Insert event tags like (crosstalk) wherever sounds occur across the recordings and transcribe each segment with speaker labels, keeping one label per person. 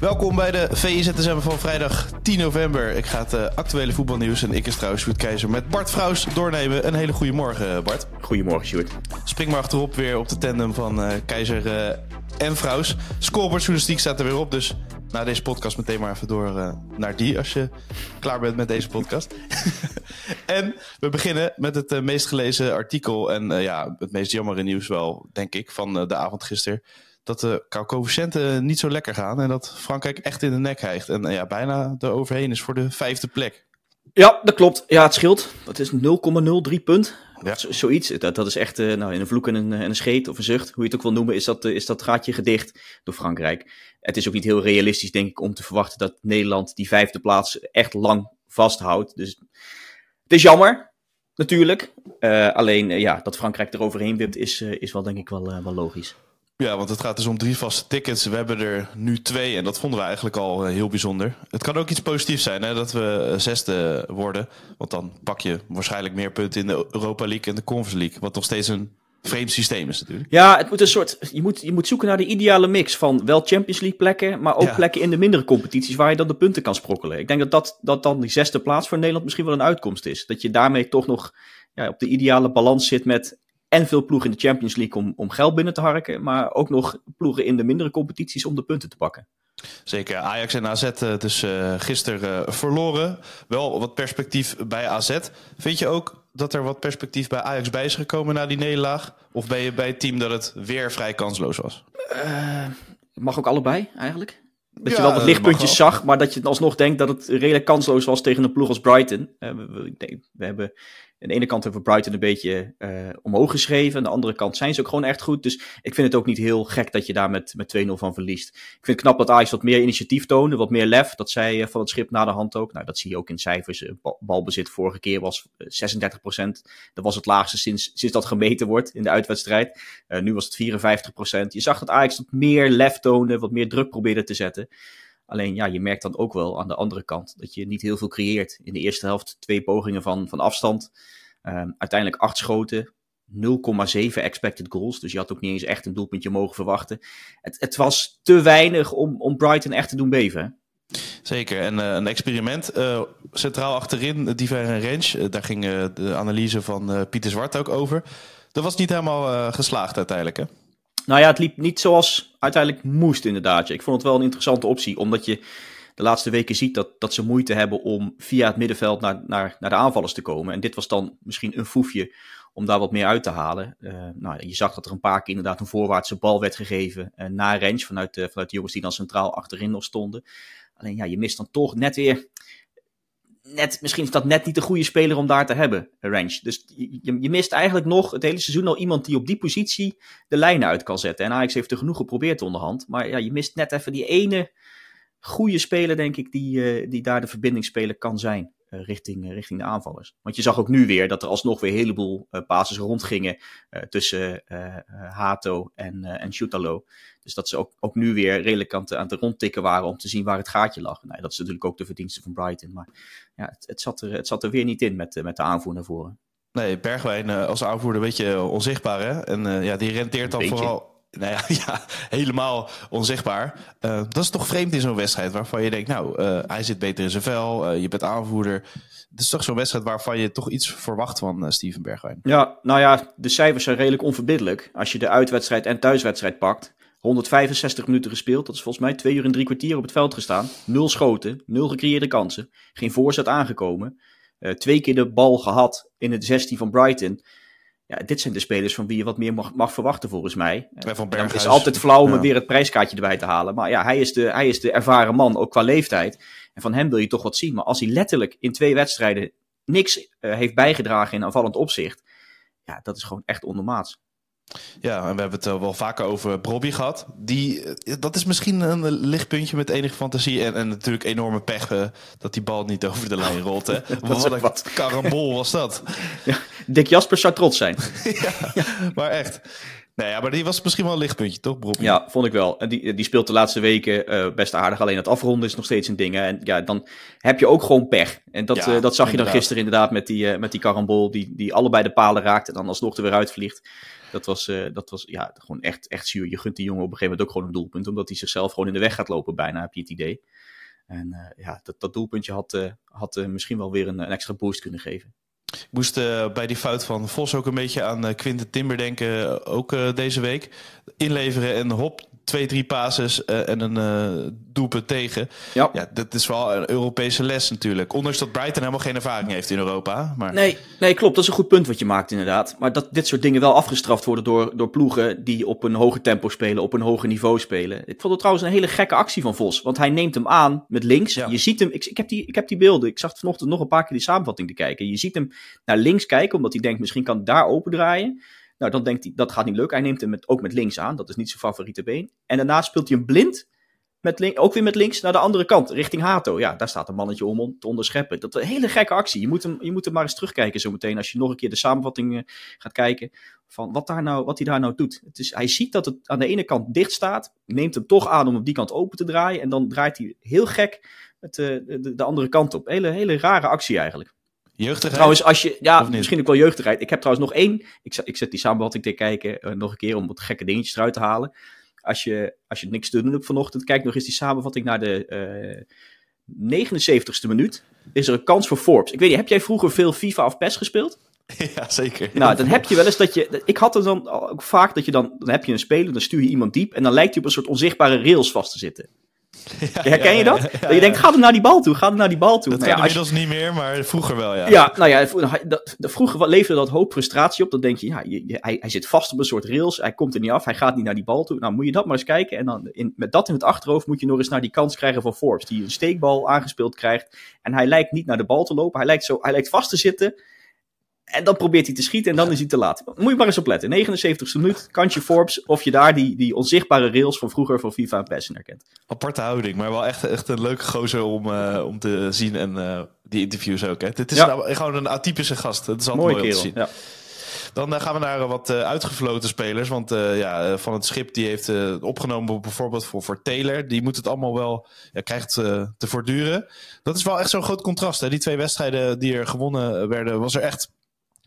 Speaker 1: Welkom bij de VIZSM van vrijdag 10 november. Ik ga het uh, actuele voetbalnieuws en ik is trouwens Sjoerd Keizer met Bart Vrouws doornemen. Een hele goede morgen eh, Bart.
Speaker 2: Goedemorgen Sjoerd.
Speaker 1: Spring maar achterop weer op de tandem van uh, Keizer uh, en Vrouws. Scoreboardjournalistiek staat er weer op, dus na deze podcast meteen maar even door naar die als je klaar bent met deze podcast. (laughs) en we beginnen met het meest gelezen artikel en ja, het meest jammere nieuws wel, denk ik, van de avond gisteren dat de coëfficiënten niet zo lekker gaan. En dat Frankrijk echt in de nek hijgt. En ja, bijna er overheen is voor de vijfde plek.
Speaker 2: Ja, dat klopt. Ja, het scheelt. Dat is 0,03 punt. Ja. zoiets. Dat, dat is echt uh, nou, in een vloek en een, en een scheet of een zucht, hoe je het ook wil noemen, is dat, uh, is dat gaatje gedicht door Frankrijk. Het is ook niet heel realistisch, denk ik, om te verwachten dat Nederland die vijfde plaats echt lang vasthoudt. Dus het is jammer, natuurlijk. Uh, alleen ja, dat Frankrijk er overheen wipt, is, is wel denk ik wel, wel logisch.
Speaker 1: Ja, want het gaat dus om drie vaste tickets. We hebben er nu twee en dat vonden we eigenlijk al eh, heel bijzonder. Het kan ook iets positiefs zijn hè, dat we eh, zesde worden. Want dan pak je waarschijnlijk meer punten in de Europa League en de Conference League. Wat nog steeds een vreemd systeem is natuurlijk.
Speaker 2: Ja, het moet een soort, je, moet, je moet zoeken naar de ideale mix van wel Champions League plekken, maar ook plekken in de mindere competities waar je dan de punten kan sprokkelen. Ik denk dat, dat, dat dan die zesde plaats voor Nederland misschien wel een uitkomst is. Dat je daarmee toch nog ja, op de ideale balans zit met en veel ploegen in de Champions League om, om geld binnen te harken. Maar ook nog ploegen in de mindere competities om de punten te pakken.
Speaker 1: Zeker. Ajax en AZ eh, dus uh, gisteren uh, verloren. Wel wat perspectief bij AZ. Vind je ook dat er wat perspectief bij Ajax bij is gekomen na die nederlaag? Of ben je bij het team dat het weer vrij kansloos was?
Speaker 2: mag ook allebei eigenlijk. Dat je wel wat lichtpuntjes zag, maar dat je alsnog denkt dat het redelijk kansloos was tegen een ploeg als Brighton. we, we, we hebben aan de ene kant hebben we Brighton een beetje uh, omhoog geschreven. Aan de andere kant zijn ze ook gewoon echt goed. Dus ik vind het ook niet heel gek dat je daar met, met 2-0 van verliest. Ik vind het knap dat Ajax wat meer initiatief toonde, wat meer lef. Dat zij uh, van het schip na de hand ook. Nou, dat zie je ook in cijfers. Uh, balbezit vorige keer was 36%. Dat was het laagste sinds, sinds dat gemeten wordt in de uitwedstrijd. nu was het 54%. Je zag dat Ajax wat meer lef toonde, wat meer druk probeerde te zetten. Alleen ja, je merkt dan ook wel aan de andere kant dat je niet heel veel creëert. In de eerste helft twee pogingen van, van afstand. Um, uiteindelijk acht schoten. 0,7 expected goals. Dus je had ook niet eens echt een doelpuntje mogen verwachten. Het, het was te weinig om, om Brighton echt te doen beven.
Speaker 1: Zeker. En uh, een experiment. Uh, centraal achterin, Diver en Range. Uh, daar ging de analyse van Pieter Zwart ook over. Dat was niet helemaal geslaagd uiteindelijk, hè?
Speaker 2: Nou ja, het liep niet zoals uiteindelijk moest inderdaad. Ik vond het wel een interessante optie, omdat je de laatste weken ziet dat, dat ze moeite hebben om via het middenveld naar, naar, naar de aanvallers te komen. En dit was dan misschien een foefje om daar wat meer uit te halen. Uh, nou, je zag dat er een paar keer inderdaad een voorwaartse bal werd gegeven uh, naar range vanuit, uh, vanuit de jongens die dan centraal achterin nog stonden. Alleen ja, je mist dan toch net weer net, misschien is dat net niet de goede speler om daar te hebben, range. Dus je, je, mist eigenlijk nog het hele seizoen al iemand die op die positie de lijnen uit kan zetten. En Ajax heeft er genoeg geprobeerd onderhand. Maar ja, je mist net even die ene goede speler, denk ik, die, uh, die daar de verbindingsspeler kan zijn. Uh, richting, uh, richting de aanvallers. Want je zag ook nu weer dat er alsnog weer een heleboel uh, bases rondgingen tussen Hato en, en Shootalo. Dus dat ze ook, ook nu weer redelijk aan, te, aan het rondtikken waren om te zien waar het gaatje lag. Nou, dat is natuurlijk ook de verdienste van Brighton. Maar ja, het, het, zat, er, het zat er weer niet in met, met de aanvoer naar voren.
Speaker 1: Nee, Bergwijn als aanvoerder een beetje onzichtbaar. Hè? En ja, die renteert dan vooral nou (laughs) ja, helemaal onzichtbaar. Uh, dat is toch vreemd in zo'n wedstrijd waarvan je denkt, nou, uh, hij zit beter in zijn vel, uh, je bent aanvoerder. Het is toch zo'n wedstrijd waarvan je toch iets verwacht van Steven Bergwijn.
Speaker 2: Ja, nou ja, de cijfers zijn redelijk onverbiddelijk. Als je de uitwedstrijd en thuiswedstrijd pakt. 165 minuten gespeeld, dat is volgens mij twee uur en drie kwartier op het veld gestaan. Nul schoten, nul gecreëerde kansen, geen voorzet aangekomen. twee keer de bal gehad in het 16 van Brighton ja, dit zijn de spelers van wie je wat meer mag, mag verwachten volgens mij. Het is altijd flauw om weer het prijskaartje erbij te halen. Maar ja, hij is, de, hij is de ervaren man, ook qua leeftijd. En van hem wil je toch wat zien. Maar als hij letterlijk in twee wedstrijden niks uh, heeft bijgedragen in aanvallend opzicht. Ja, dat is gewoon echt ondermaats.
Speaker 1: Ja, en we hebben het wel vaker over Bobby gehad. Die, dat is misschien een lichtpuntje met enige fantasie. En, en natuurlijk enorme pech dat die bal niet over de lijn (laughs) rolt. Hè. wat, wat een karambol was dat. (laughs)
Speaker 2: Ja, Dick Jasper zou trots zijn. (laughs)
Speaker 1: ja, maar echt. Nee, ja, maar die was misschien wel een lichtpuntje, toch, Bobby?
Speaker 2: Ja, vond ik wel. En die, die speelt de laatste weken uh, best aardig. Alleen het afronden is nog steeds een ding. Hè. En ja, dan heb je ook gewoon pech. En dat, ja, uh, dat zag je dan gisteren inderdaad met die, uh, met die karambol. Die, die allebei de palen raakt en dan alsnog er weer uitvliegt. Dat was, dat was ja, gewoon echt, echt zuur. Je gunt die jongen op een gegeven moment ook gewoon een doelpunt. Omdat hij zichzelf gewoon in de weg gaat lopen bijna, heb je het idee. En ja, dat, dat doelpuntje had, had misschien wel weer een, een extra boost kunnen geven.
Speaker 1: Ik moest uh, bij die fout van Vos ook een beetje aan uh, Quinten Timber denken, ook uh, deze week. Inleveren en hop, twee, drie passes en een doelpunt tegen. Ja. ja, dat is wel een Europese les natuurlijk. Ondanks dat Brighton helemaal geen ervaring heeft in Europa. Maar...
Speaker 2: Nee, nee, klopt. Dat is een goed punt wat je maakt inderdaad. Maar dat dit soort dingen wel afgestraft worden door, door ploegen die op een hoger tempo spelen, op een hoger niveau spelen. Ik vond het trouwens een hele gekke actie van Vos. Want hij neemt hem aan met links. Ja. Je ziet hem, ik, ik, heb die, ik heb die beelden. Ik zag vanochtend nog een paar keer die samenvatting te kijken. Je ziet hem naar links kijken, omdat hij denkt misschien kan daar open draaien. Nou, dan denkt hij, dat gaat niet lukken. Hij neemt hem met, ook met links aan. Dat is niet zijn favoriete been. En daarna speelt hij hem blind. Met ook weer met links naar de andere kant, richting Hato. Ja, daar staat een mannetje om te onderscheppen. Dat is een hele gekke actie. Je moet hem, je moet hem maar eens terugkijken zometeen. Als je nog een keer de samenvatting uh, gaat kijken. Van wat, daar nou, wat hij daar nou doet. Het is, hij ziet dat het aan de ene kant dicht staat. Neemt hem toch aan om op die kant open te draaien. En dan draait hij heel gek uh, de, de andere kant op. Hele, hele rare actie eigenlijk.
Speaker 1: Jeugdigheid?
Speaker 2: Trouwens, als je, ja, misschien ook wel jeugdigheid. Ik heb trouwens nog één. Ik, ik zet die samenvatting te kijken uh, nog een keer om wat gekke dingetjes eruit te halen. Als je, als je niks te doen hebt vanochtend, kijk nog eens die samenvatting naar de uh, 79ste minuut. Is er een kans voor Forbes? Ik weet niet, heb jij vroeger veel FIFA of PES gespeeld? (laughs)
Speaker 1: Ja, zeker.
Speaker 2: Nou, dan heb je wel eens dat je. Ik had er dan ook vaak dat je dan. Dan heb je een speler, dan stuur je iemand diep. En dan lijkt hij op een soort onzichtbare rails vast te zitten. Ja, Herken je dat? dat je denkt, ga er naar die bal toe, ga er naar die bal toe.
Speaker 1: Dat
Speaker 2: nou
Speaker 1: ja, inmiddels je... niet meer, maar vroeger wel, ja.
Speaker 2: Ja, nou ja, vroeger leverde dat hoop frustratie op. Dan denk je, ja, je, je, hij, hij zit vast op een soort rails, hij komt er niet af, hij gaat niet naar die bal toe. Nou, moet je dat maar eens kijken. En dan in, met dat in het achterhoofd moet je nog eens naar die kans krijgen van Forbes, die een steekbal aangespeeld krijgt. En hij lijkt niet naar de bal te lopen, hij lijkt, zo, hij lijkt vast te zitten. En dan probeert hij te schieten en dan is hij te laat. Moet je maar eens opletten. 79ste minuut, kantje Forbes. Of je daar die, die onzichtbare rails van vroeger van FIFA en PES herkent.
Speaker 1: Aparte houding, maar wel echt, echt een leuke gozer om, uh, om te zien. En uh, die interviews ook. Hè. Het is ja. een, gewoon een atypische gast. Het is altijd mooi, mooi om te zien. Ja. Dan uh, gaan we naar wat uitgefloten spelers. Want ja, van het schip die heeft opgenomen bijvoorbeeld voor, voor Taylor. Die moet het allemaal wel, ja, krijgt te voortduren. Dat is wel echt zo'n groot contrast. Hè. Die twee wedstrijden die er gewonnen werden, was er echt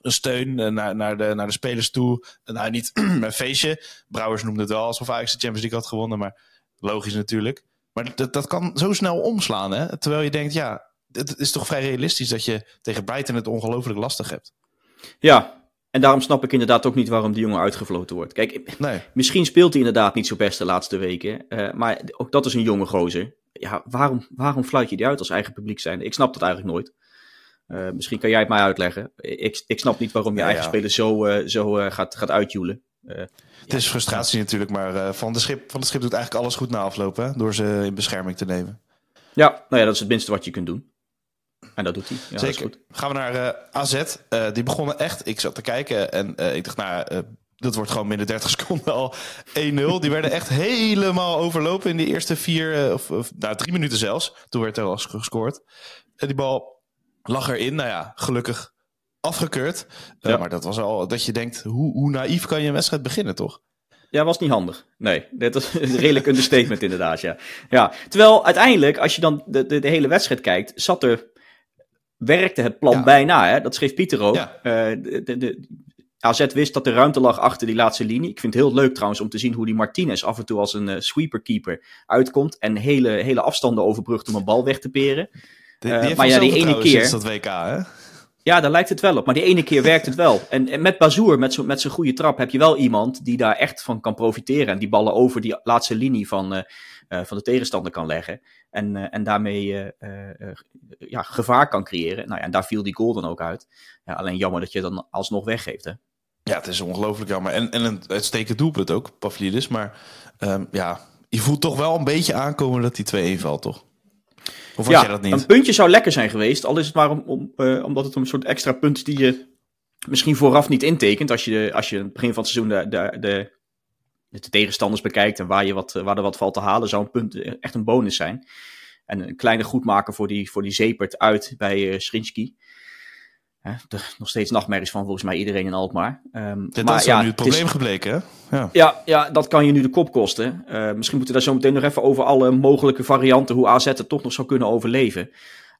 Speaker 1: een steun naar, naar, de, naar de spelers toe. Nou, niet (clears throat) een feestje. Brouwers noemde het wel alsof Ajax de Champions League had gewonnen, maar logisch natuurlijk. Maar dat, dat kan zo snel omslaan, hè? Terwijl je denkt, ja, het is toch vrij realistisch dat je tegen Brighton het ongelooflijk lastig hebt.
Speaker 2: Ja, en daarom snap ik inderdaad ook niet waarom die jongen uitgefloten wordt. Kijk, nee. misschien speelt hij inderdaad niet zo best de laatste weken. Uh, maar ook dat is een jonge gozer. Ja, waarom, waarom fluit je die uit als eigen publiek zijn? Ik snap dat eigenlijk nooit. Uh, misschien kan jij het mij uitleggen. Ik, ik snap niet waarom je ja, eigen ja. speler zo, uh, zo uh, gaat, gaat uitjoelen.
Speaker 1: het is frustratie natuurlijk, maar van, de schip, van de schip doet eigenlijk alles goed na aflopen. Door ze in bescherming te nemen.
Speaker 2: Ja, nou ja, dat is het minste wat je kunt doen. En dat doet hij. Ja,
Speaker 1: Zeker.
Speaker 2: goed.
Speaker 1: Gaan we naar AZ. die begonnen echt. Ik zat te kijken en ik dacht, nou, dat wordt gewoon binnen 30 (laughs) seconden al 1-0. Die werden echt helemaal overlopen in de eerste vier, of, of nou, drie minuten zelfs. Toen werd er al gescoord. En die bal lag erin. Nou ja, gelukkig afgekeurd. Ja. Uh, maar dat was al dat je denkt, hoe, hoe naïef kan je een wedstrijd beginnen, toch?
Speaker 2: Ja, was niet handig. Nee, dit is een redelijk understatement inderdaad, ja. ja. Terwijl uiteindelijk, als je dan de, de, de hele wedstrijd kijkt, zat er, werkte het plan ja. bijna, hè? dat schreef Pieter ook. Ja. Uh, de, de, de, AZ wist dat er ruimte lag achter die laatste linie. Ik vind het heel leuk trouwens om te zien hoe die Martinez af en toe als een uh, sweeper-keeper uitkomt en hele, hele afstanden overbrugt om een bal weg te peren.
Speaker 1: Die, die uh, maar ja, die ene keer. dat WK, hè?
Speaker 2: Ja, daar lijkt het wel op. Maar die ene keer werkt het wel. En, en met Bazoer, met, zo, met zijn goede trap, heb je wel iemand die daar echt van kan profiteren. En die ballen over die laatste linie van, uh, uh, van de tegenstander kan leggen. En, uh, en daarmee ja, gevaar kan creëren. Nou ja, en daar viel die goal dan ook uit. Ja, alleen jammer dat je dan alsnog weggeeft, hè?
Speaker 1: Ja, het is ongelooflijk jammer. En, en een uitstekend doelpunt ook, Pavlidis. Maar um, ja, je voelt toch wel een beetje aankomen dat die 2-1 valt, toch? Of
Speaker 2: ja,
Speaker 1: dat niet?
Speaker 2: een puntje zou lekker zijn geweest. Al is het maar om, om, uh, omdat het een soort extra punt die je misschien vooraf niet intekent als je, als je in het begin van het seizoen de, de, de, de tegenstanders bekijkt en waar, je wat, waar er wat valt te halen, zou een punt echt een bonus zijn. En een kleine goedmaker voor die, voor die Zepert uit bij uh, Schrinski. er nog steeds nachtmerries van volgens mij iedereen in Alkmaar.
Speaker 1: Um, Dit maar, is ja, nu het probleem gebleken, hè?
Speaker 2: Ja. ja. Ja, dat kan je nu de kop kosten. Uh, misschien moeten we daar zo meteen nog even over alle mogelijke varianten... hoe AZ het toch nog zou kunnen overleven.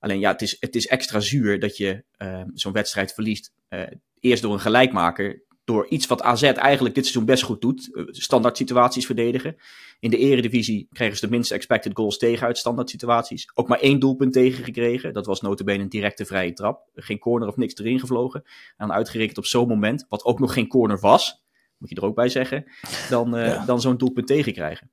Speaker 2: Alleen ja, het is, het is extra zuur dat je uh, zo'n wedstrijd verliest. Uh, eerst door een gelijkmaker door iets wat AZ eigenlijk dit seizoen best goed doet. Eh, standaard situaties verdedigen. In de eredivisie kregen ze de minste expected goals tegen uit standaard situaties. Ook maar één doelpunt tegen gekregen. Dat was notabene een directe vrije trap. Geen corner of niks erin gevlogen. En dan uitgerekend op zo'n moment, wat ook nog geen corner was, moet je er ook bij zeggen, dan, uh, dan zo'n doelpunt tegenkrijgen.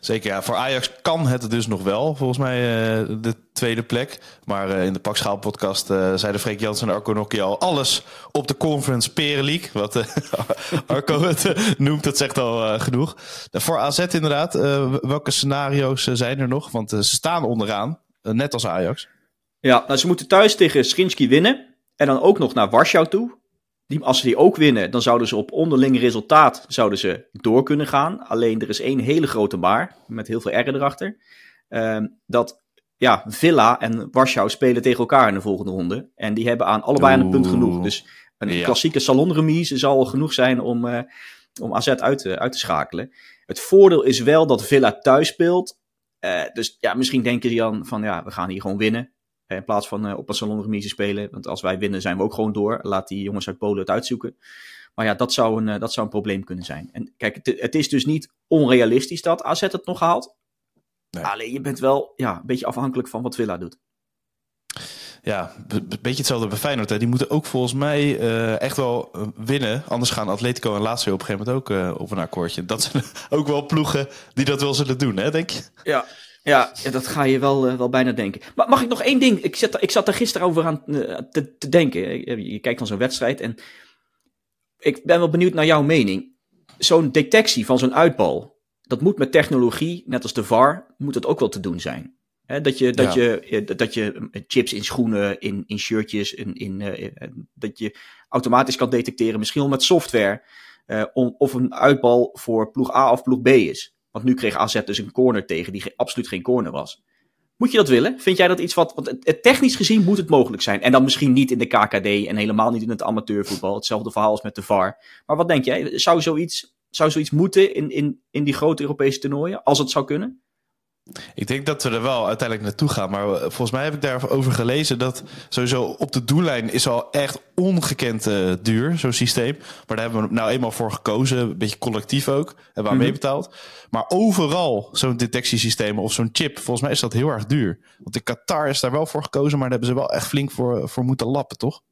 Speaker 1: Zeker, ja. Voor Ajax kan het dus nog wel, volgens mij, uh, de tweede plek. Maar uh, in de Pakschaal podcast uh, zeiden Freek Jansen en Arco al alles op de Conference Pereliek. Wat (laughs) Arco het noemt, dat zegt al genoeg. voor AZ inderdaad, welke scenario's zijn er nog? Want ze staan onderaan, net als Ajax.
Speaker 2: Ja, nou, ze moeten thuis tegen Schrinski winnen. En dan ook nog naar Warschau toe. Die, als ze die ook winnen, dan zouden ze op onderling resultaat zouden ze door kunnen gaan. Alleen er is één hele grote maar, met heel veel R erachter. Uh, dat ja, Villa en Warschau spelen tegen elkaar in de volgende ronde. En die hebben aan allebei een punt genoeg. Dus een klassieke salonremise zal genoeg zijn om, uh, om AZ uit te, uit te schakelen. Het voordeel is wel dat Villa thuis speelt. Uh, dus ja, misschien denken die dan van ja, we gaan hier gewoon winnen. In plaats van uh, op een salonremise spelen. Want als wij winnen zijn we ook gewoon door. Laat die jongens uit Polen het uitzoeken. Maar ja, dat zou een, uh, dat zou een probleem kunnen zijn. En kijk, het, het, is dus niet onrealistisch dat AZ het nog haalt. Nee. Alleen je bent wel ja, een beetje afhankelijk van wat Villa doet.
Speaker 1: Ja, een beetje hetzelfde bij Feyenoord. Hè. Die moeten ook volgens mij uh, echt wel winnen. Anders gaan Atletico en Lazio op een gegeven moment ook uh, op een akkoordje. Dat zijn (laughs) ook wel ploegen die dat wel zullen doen, hè, denk je?
Speaker 2: Ja, ja, dat ga je wel, uh, wel bijna denken. Maar mag ik nog één ding? Ik zat, ik zat er gisteren over aan uh, te, te, denken. Je, je kijkt van zo'n wedstrijd en ik ben wel benieuwd naar jouw mening. Zo'n detectie van zo'n uitbal, dat moet met technologie, net als de VAR, moet het ook wel te doen zijn. He, dat, je, dat, ja. je, dat je chips in schoenen, in, in shirtjes, in, in, dat je automatisch kan detecteren, misschien wel met software, om, of een uitbal voor ploeg A of ploeg B is. Nu kreeg AZ dus een corner tegen die absoluut geen corner was. Moet je dat willen? Vind jij dat iets wat. Want het, technisch gezien moet het mogelijk zijn. En dan misschien niet in de KKD en helemaal niet in het amateurvoetbal. Hetzelfde verhaal als met de VAR. Maar wat denk jij? Zou zoiets, zou zoiets moeten in, in, in die grote Europese toernooien? Als het zou kunnen?
Speaker 1: Ik denk dat we er wel uiteindelijk naartoe gaan. Maar eh, volgens mij heb ik daarover gelezen dat sowieso op de doellijn is al echt ongekend uh, duur, zo'n systeem. Maar daar hebben we nou eenmaal voor gekozen. Een beetje collectief ook. Hebben we aan mm meebetaald. Maar overal zo'n detectiesysteem of zo'n chip, volgens mij is dat heel erg duur. Want in Qatar is daar wel voor gekozen, maar daar hebben ze wel echt flink voor, voor moeten lappen, toch?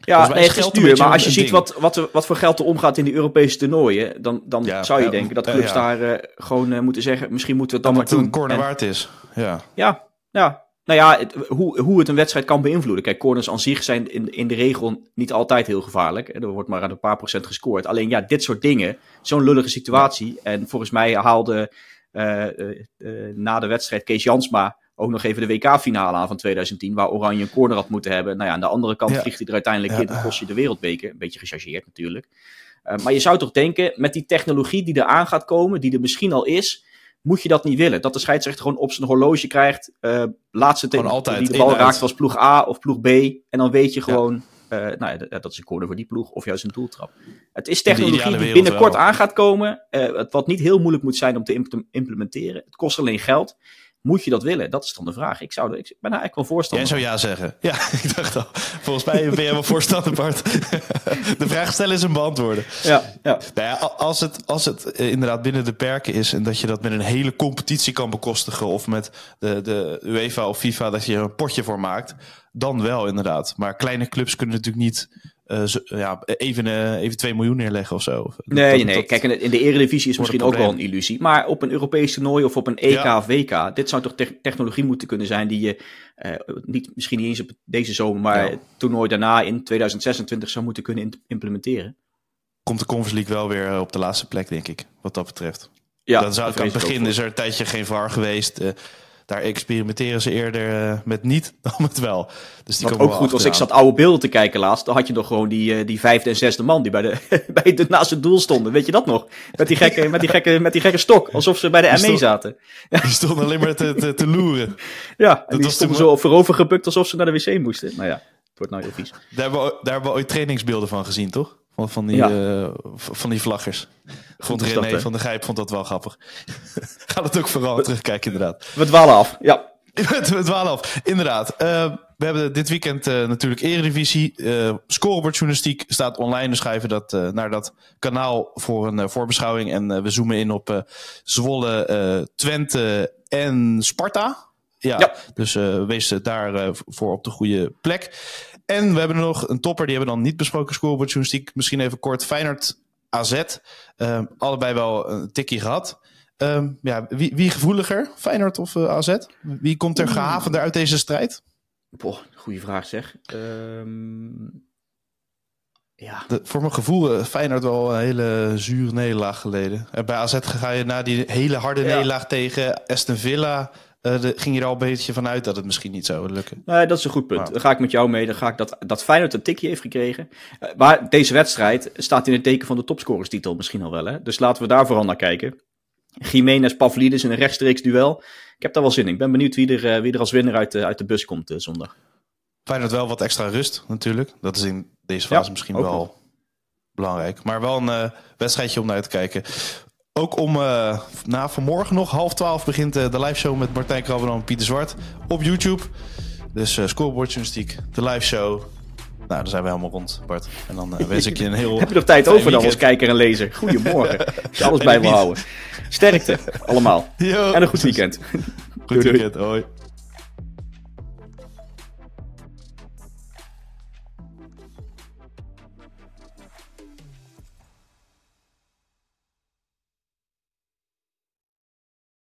Speaker 2: Ja, nee, het is duur. Maar als je ziet wat, wat, wat voor geld er omgaat in die Europese toernooien, dan, dan ja, zou je denken dat clubs ja, daar uh, gewoon uh, moeten zeggen, misschien moeten we het dan
Speaker 1: dat
Speaker 2: maar doen.
Speaker 1: een corner en, waard is. Ja,
Speaker 2: ja, ja. Nou ja, het, hoe, hoe het een wedstrijd kan beïnvloeden. Kijk, corners aan zich zijn in, in de regel niet altijd heel gevaarlijk. Er wordt maar aan een paar procent gescoord. Alleen ja, dit soort dingen, zo'n lullige situatie. En volgens mij haalde uh, na de wedstrijd Kees Jansma ook nog even de WK-finale aan van 2010, waar Oranje een corner had moeten hebben. Nou ja, aan de andere kant ja. vliegt hij er uiteindelijk ja. in, dan kost je de wereldbeker. Een beetje gechargeerd natuurlijk. Uh, maar je zou toch denken, met die technologie die er aan gaat komen, die er misschien al is, moet je dat niet willen. Dat de scheidsrechter gewoon op zijn horloge krijgt, uh, laatste tegen die de bal raakt was ploeg A of ploeg B. En dan weet je gewoon, uh, nou ja, dat is een corner voor die ploeg of juist een doeltrap. Het is technologie die binnenkort wel. aan gaat komen, wat niet heel moeilijk moet zijn om te implementeren. Het kost alleen geld. Moet je dat willen? Dat is dan de vraag. Ik, zou, ik ben eigenlijk wel voorstander.
Speaker 1: Jij zou ja zeggen. Ja, (laughs) ik dacht al. Volgens mij ben jij wel (laughs) voorstander, Bart. De vraag stellen is een beantwoorden.
Speaker 2: Ja, ja.
Speaker 1: Nou ja, als het, als het inderdaad binnen de perken is en dat je dat met een hele competitie kan bekostigen of met de, de UEFA of FIFA dat je er een potje voor maakt, dan wel inderdaad. Maar kleine clubs kunnen natuurlijk niet uh, zo, ja, even, uh, even 2 miljoen neerleggen of zo.
Speaker 2: Nee, dat, nee. Dat, Kijk, in de Eredivisie is misschien ook wel een illusie. Maar op een Europees toernooi of op een EK ja. of WK, dit zou toch te technologie moeten kunnen zijn die je uh, niet, misschien niet eens op deze zomer, maar ja. het toernooi daarna in 2026 zou moeten kunnen implementeren.
Speaker 1: Komt de Conference League wel weer op de laatste plek, denk ik, wat dat betreft. Ja, dat zou, dat aan het begin is er een tijdje geen VAR geweest. Daar experimenteren ze eerder uh, met niet (laughs) dan met wel.
Speaker 2: Dus die Wat ook goed was, ik zat oude beelden te kijken laatst. Dan had je nog gewoon die, uh, die vijfde en zesde man die bij de, (laughs) bij de, naast het doel stonden. Weet je dat nog? Met die gekke, met die gekke, met die gekke stok. Alsof ze bij de ME zaten. (laughs)
Speaker 1: Die stonden alleen maar te, te, te loeren.
Speaker 2: Ja, en dat die stonden zo voorover gebukt alsof ze naar de wc moesten. Nou ja, het wordt nou heel vies.
Speaker 1: Daar hebben we, daar hebben we ooit trainingsbeelden van gezien, toch? Van, van, die, uh, van die vlaggers. Vond René dat, van de Gijp vond dat wel grappig. (laughs) Gaat het ook vooral terugkijken, inderdaad. (laughs)
Speaker 2: We dwalen af, ja. (laughs)
Speaker 1: we dwalen af, inderdaad. Uh, we hebben dit weekend uh, natuurlijk Eredivisie. Uh, Scorebordjournalistiek staat online. Dus schrijven dat naar dat kanaal voor een voorbeschouwing. En we zoomen in op Zwolle, Twente en Sparta. Ja, ja. dus wees daar voor op de goede plek. En we hebben nog een topper, die hebben we dan niet besproken, scorebordjournalistiek. Misschien even kort, Feyenoord AZ. Uh, allebei wel een tikkie gehad. Uh, ja, wie, wie gevoeliger, Feyenoord of uh, eh, AZ? Wie komt er gehavender uit deze strijd?
Speaker 2: Boah, goede vraag zeg. Um,
Speaker 1: ja. De, voor mijn gevoel, uh, Feyenoord wel een hele zure nederlaag geleden. En bij AZ ga je na die hele harde ja. nederlaag tegen Aston Villa uh, de, ging je er al een beetje vanuit dat het misschien niet zou lukken?
Speaker 2: Nee, dat is een goed punt. Dan ga ik met jou mee. Dan ga ik dat, dat Feyenoord een tikje heeft gekregen. Uh, maar deze wedstrijd staat in het teken van de topscorerstitel misschien al wel. Hè? Dus laten we daar vooral naar kijken. Jiménez Pavlidis in een rechtstreeks duel. Ik heb daar wel zin in. Ik ben benieuwd wie er, uh, wie er als winnaar uit de, uit de bus komt zondag.
Speaker 1: Feyenoord wel wat extra rust natuurlijk. Dat is in deze fase misschien wel belangrijk. Maar wel een wedstrijdje om naar te kijken. Ook om uh, na vanmorgen nog, half twaalf, begint uh, de live show met Martijn Krabben en Pieter Zwart op YouTube. Dus uh, scoreboard journalistiek, de live show. Nou, dan zijn we helemaal rond, Bart. En dan wens ik je een heel. (laughs)
Speaker 2: Heb je nog tijd over dan als kijker en lezer? Goedemorgen. (laughs) Als je alles bij wil houden. Sterkte, allemaal. Yo. En een goed weekend.
Speaker 1: Goed weekend, hoi.